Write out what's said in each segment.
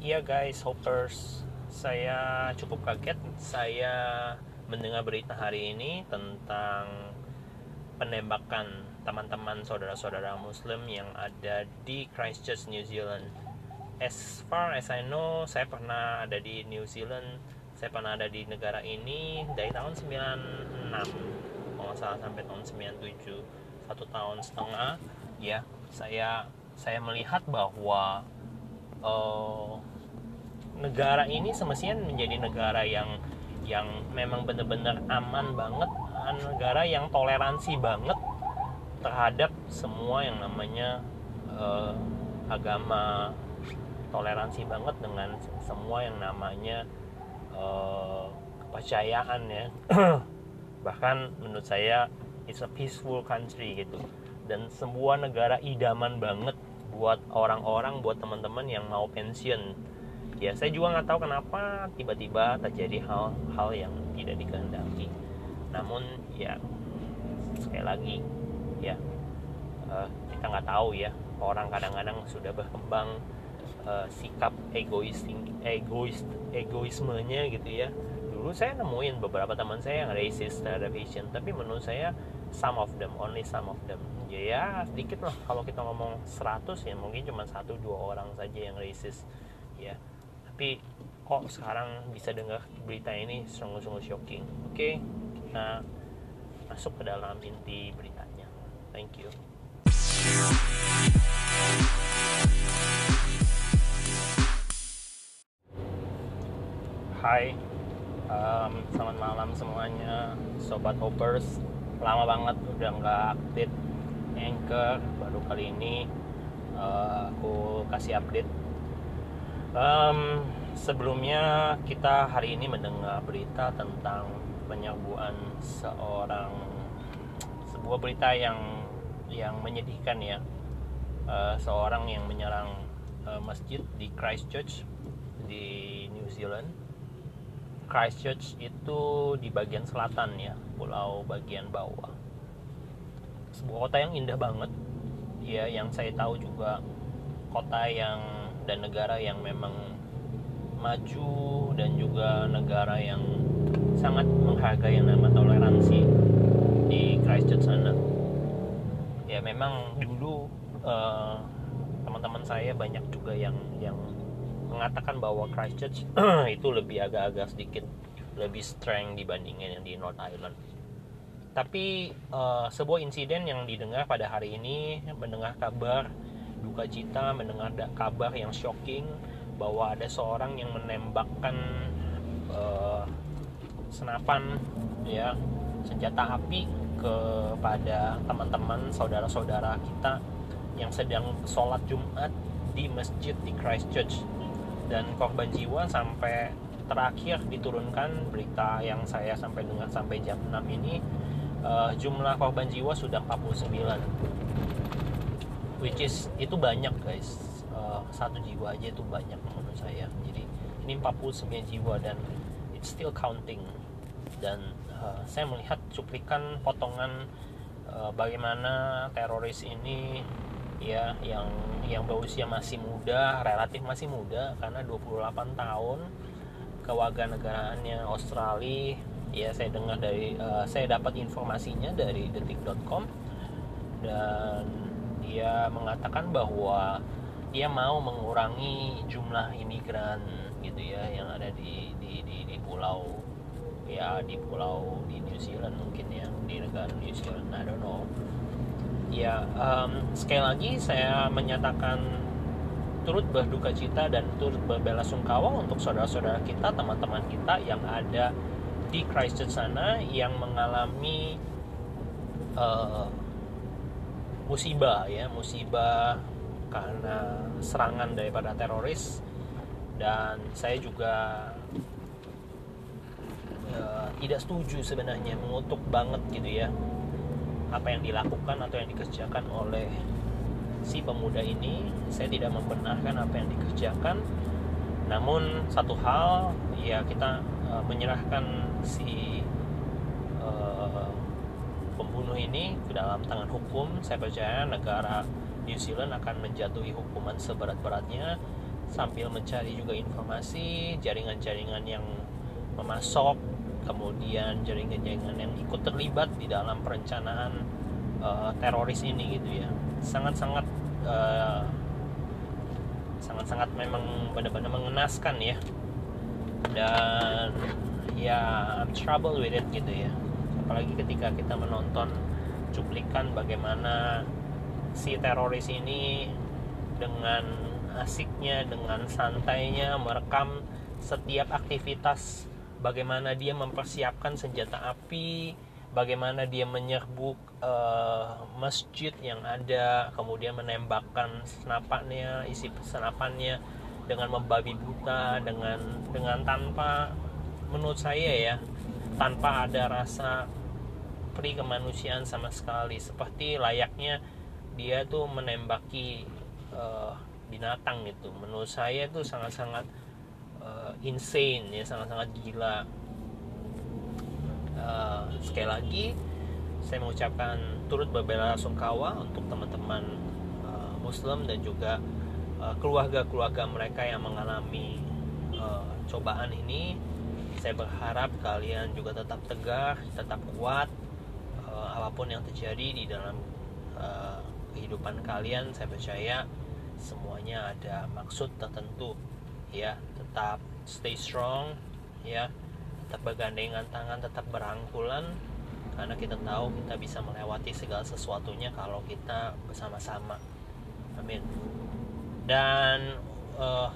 Iya guys, hoppers, saya cukup kaget. Saya mendengar berita hari ini tentang penembakan teman-teman saudara-saudara Muslim yang ada di Christchurch, New Zealand. As far as I know, saya pernah ada di New Zealand. Saya pernah ada di negara ini dari tahun 96 kalau nggak salah sampai tahun 97 satu tahun setengah ya saya saya melihat bahwa uh, negara ini semestinya menjadi negara yang yang memang benar-benar aman banget negara yang toleransi banget terhadap semua yang namanya uh, agama toleransi banget dengan semua yang namanya uh, kepercayaan ya. Bahkan menurut saya it's a peaceful country gitu. Dan sebuah negara idaman banget buat orang-orang buat teman-teman yang mau pensiun. Ya saya juga nggak tahu kenapa tiba-tiba terjadi hal-hal yang tidak dikehendaki. Namun ya sekali lagi ya uh, kita nggak tahu ya orang kadang-kadang sudah berkembang uh, sikap egois egois egoismenya gitu ya. Dulu saya nemuin beberapa teman saya yang racist terhadap Asian tapi menurut saya some of them only some of them. Ya, ya sedikit lah. Kalau kita ngomong 100 ya mungkin cuma satu dua orang saja yang racist. Ya tapi kok sekarang bisa dengar berita ini sungguh-sungguh shocking. Oke okay, kita masuk ke dalam inti beritanya. Thank you. Hai, um, selamat malam semuanya, sobat hoppers. Lama banget udah nggak update anchor, baru kali ini uh, aku kasih update. Um, sebelumnya kita hari ini mendengar berita tentang penyerbuan seorang sebuah berita yang yang menyedihkan ya. Uh, seorang yang menyerang uh, masjid di Christchurch di New Zealand Christchurch itu di bagian selatan ya pulau bagian bawah. Sebuah kota yang indah banget. Ya yang saya tahu juga kota yang dan negara yang memang maju dan juga negara yang sangat menghargai yang nama toleransi di Christchurch sana. Ya memang dulu uh, teman-teman saya banyak juga yang yang mengatakan bahwa Christchurch itu lebih agak-agak sedikit lebih strength dibandingin yang di North Island. Tapi uh, sebuah insiden yang didengar pada hari ini mendengar kabar duka cita, mendengar kabar yang shocking bahwa ada seorang yang menembakkan uh, senapan ya senjata api kepada teman-teman saudara-saudara kita yang sedang sholat Jumat di masjid di Christchurch dan korban jiwa sampai terakhir diturunkan berita yang saya sampai dengar sampai jam 6 ini uh, jumlah korban jiwa sudah 49 which is itu banyak guys. Uh, satu jiwa aja itu banyak menurut saya. Jadi ini 49 jiwa dan it's still counting. Dan uh, saya melihat cuplikan potongan uh, bagaimana teroris ini ya yang yang berusia masih muda relatif masih muda karena 28 tahun kewarganegaraannya Australia ya saya dengar dari uh, saya dapat informasinya dari detik.com dan dia mengatakan bahwa dia mau mengurangi jumlah imigran gitu ya yang ada di di di, di pulau ya di pulau di New Zealand mungkin ya di negara New Zealand I don't know ya um, sekali lagi saya menyatakan turut berduka cita dan turut berbela sungkawa untuk saudara-saudara kita, teman-teman kita yang ada di Christchurch sana yang mengalami uh, musibah ya, musibah karena serangan daripada teroris. Dan saya juga uh, tidak setuju sebenarnya mengutuk banget gitu ya apa yang dilakukan atau yang dikerjakan oleh si pemuda ini. Saya tidak membenarkan apa yang dikerjakan. Namun satu hal ya kita uh, menyerahkan si uh, pembunuh ini ke dalam tangan hukum. Saya percaya negara New Zealand akan menjatuhi hukuman seberat-beratnya sambil mencari juga informasi jaringan-jaringan yang memasok kemudian jaringan-jaringan yang ikut terlibat di dalam perencanaan uh, teroris ini gitu ya. Sangat-sangat uh, sangat-sangat memang benar-benar mengenaskan ya. Dan ya I'm trouble with it gitu ya. Apalagi ketika kita menonton cuplikan bagaimana si teroris ini dengan asiknya dengan santainya merekam setiap aktivitas bagaimana dia mempersiapkan senjata api bagaimana dia menyerbu uh, masjid yang ada kemudian menembakkan senapannya isi senapannya dengan membabi buta dengan dengan tanpa menurut saya ya tanpa ada rasa peri kemanusiaan sama sekali. Seperti layaknya dia tuh menembaki uh, binatang gitu. Menurut saya itu sangat-sangat uh, insane ya sangat-sangat gila. Uh, sekali lagi saya mengucapkan turut berbela sungkawa untuk teman-teman uh, Muslim dan juga keluarga-keluarga uh, mereka yang mengalami uh, cobaan ini. Saya berharap kalian juga tetap tegar tetap kuat uh, apa pun yang terjadi di dalam uh, kehidupan kalian. Saya percaya semuanya ada maksud tertentu ya tetap stay strong ya. Tetap bergandengan tangan tetap berangkulan. Karena kita tahu kita bisa melewati segala sesuatunya kalau kita bersama-sama. Amin. Dan uh,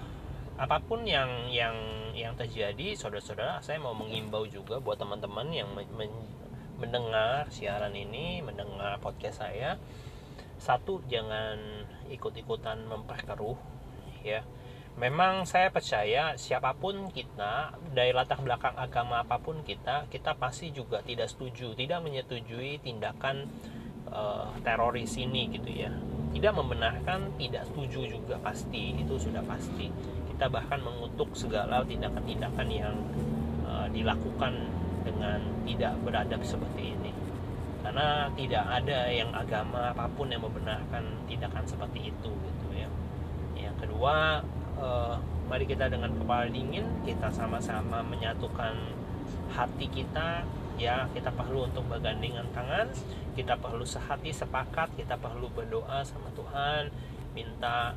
apa pun yang yang yang terjadi saudara-saudara saya mau mengimbau juga buat teman-teman yang men mendengar siaran ini mendengar podcast saya. Satu jangan ikut-ikutan memperkeruh ya memang saya percaya siapa pun kita dari latar belakang agama apa pun kita kita pasti juga tidak setuju tidak menyetujui tindakan uh, teroris ini gitu ya. Tidak membenarkan tidak setuju juga pasti itu sudah pasti. Kita bahkan mengutuk segala tindakan-tindakan yang uh, dilakukan dengan tidak beradab seperti ini. Karena tidak ada yang agama apa pun yang membenarkan tindakan seperti itu gitu ya. Yang kedua eh, mari kita dengan kepala dingin kita sama-sama menyatukan hati kita. Ya kita perlu untuk bergandengan tangan kita perlu sehati sepakat kita perlu berdoa sama Tuhan. Minta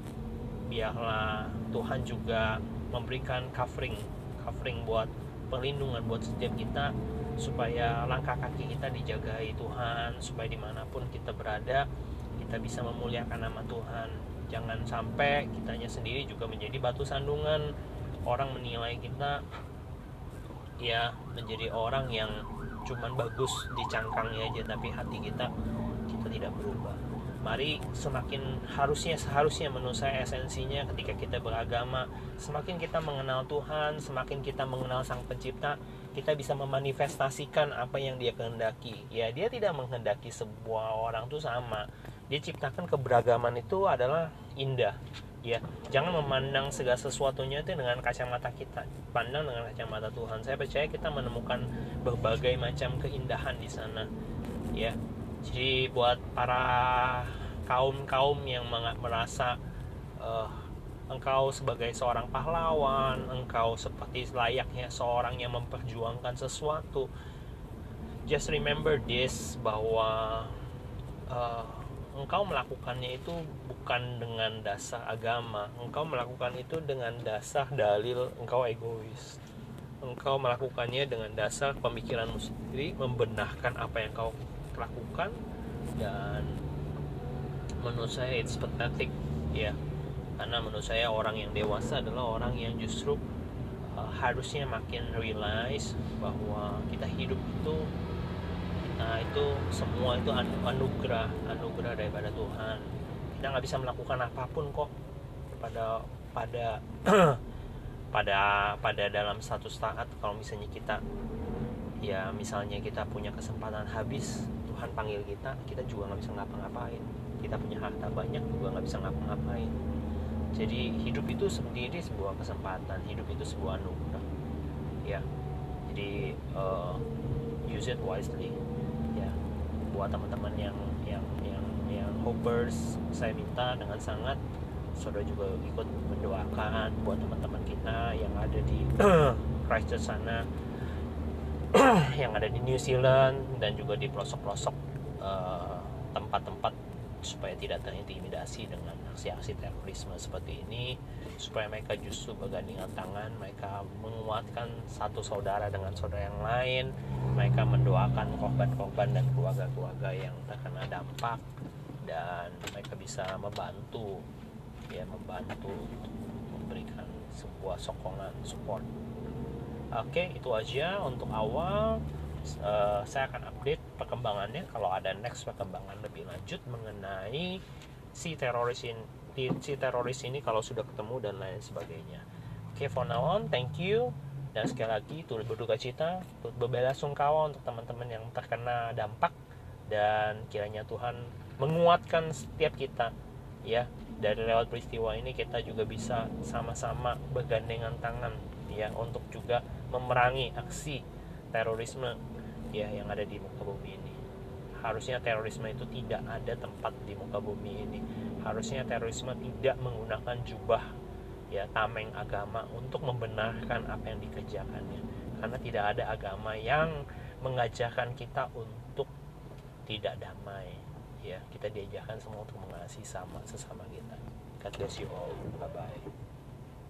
biarlah Tuhan juga memberikan covering covering buat perlindungan buat setiap kita supaya langkah kaki kita dijagai Tuhan supaya di mana pun kita berada kita bisa memuliakan nama Tuhan jangan sampai kitanya sendiri juga menjadi batu sandungan. Orang menilai kita ya menjadi orang yang cuman bagus di cangkangnya aja tapi hati kita kita tidak berubah. Mari semakin harusnya seharusnya menurut saya esensinya ketika kita beragama semakin kita mengenal Tuhan semakin kita mengenal Sang Pencipta kita bisa memanifestasikan apa yang dia kehendaki. Ya dia tidak menghendaki sebuah orang itu sama dia ciptakan keberagaman itu adalah indah ya jangan memandang segala sesuatunya itu dengan kacamata kita pandang dengan kacamata Tuhan saya percaya kita menemukan berbagai macam keindahan di sana ya jadi buat para kaum-kaum yang merasa uh, engkau sebagai seorang pahlawan, engkau seperti layaknya seorang yang memperjuangkan sesuatu. Just remember this bahwa uh, engkau melakukannya itu bukan dengan dasar agama, engkau melakukan itu dengan dasar dalil engkau egois. Engkau melakukannya dengan dasar pemikiranmu sendiri, membenahkan apa yang kau lakukan dan menurut saya it's pathetic ya karena menurut saya orang yang dewasa adalah orang yang justru uh, harusnya makin realize bahwa kita hidup itu kita itu semua itu anugerah anugerah daripada Tuhan. Kita nggak bisa melakukan apa pun kok. Pada pada pada pada dalam satu saat kalau misalnya kita ya misalnya kita punya kesempatan habis Tuhan panggil kita kita juga nggak bisa ngapa-ngapain. Kita punya harta banyak juga nggak bisa ngapa-ngapain. Jadi hidup itu sendiri sebuah kesempatan hidup itu sebuah anugerah. Ya. Jadi uh, use it wisely ya buat teman-teman yang yang yang yang hopers saya minta dengan sangat saudara juga ikut mendoakan buat teman-teman kita yang ada di Christchurch sana yang ada di New Zealand dan juga di pelosok-pelosok uh, tempat-tempat supaya tidak terintimidasi dengan aksi-aksi terorisme seperti ini supaya mereka justru bergandingan tangan mereka menguatkan satu saudara dengan saudara yang lain mereka mendoakan korban-korban dan keluarga-keluarga yang terkena dampak dan mereka bisa membantu ya membantu memberikan sebuah sokongan support. Oke itu aja untuk awal. Uh, saya akan update perkembangannya kalau ada next perkembangan lebih lanjut mengenai si teroris ini si teroris ini kalau sudah ketemu dan lain sebagainya. Oke okay, for now on thank you. Dan sekali lagi turut berduka cita turut berbela sungkawa untuk teman-teman yang terkena dampak. Dan kiranya Tuhan menguatkan setiap kita ya. Dari lewat peristiwa ini kita juga bisa sama-sama bergandengan tangan ya untuk juga memerangi aksi terorisme ya yang ada di muka bumi ini. Harusnya terorisme itu tidak ada tempat di muka bumi ini. Harusnya terorisme tidak menggunakan jubah ya tameng agama untuk membenarkan apa yang dikerjakannya. Karena tidak ada agama yang mengajarkan kita untuk tidak damai ya. Kita diajarkan semua untuk mengasihi sama sesama kita. God bless you bye bye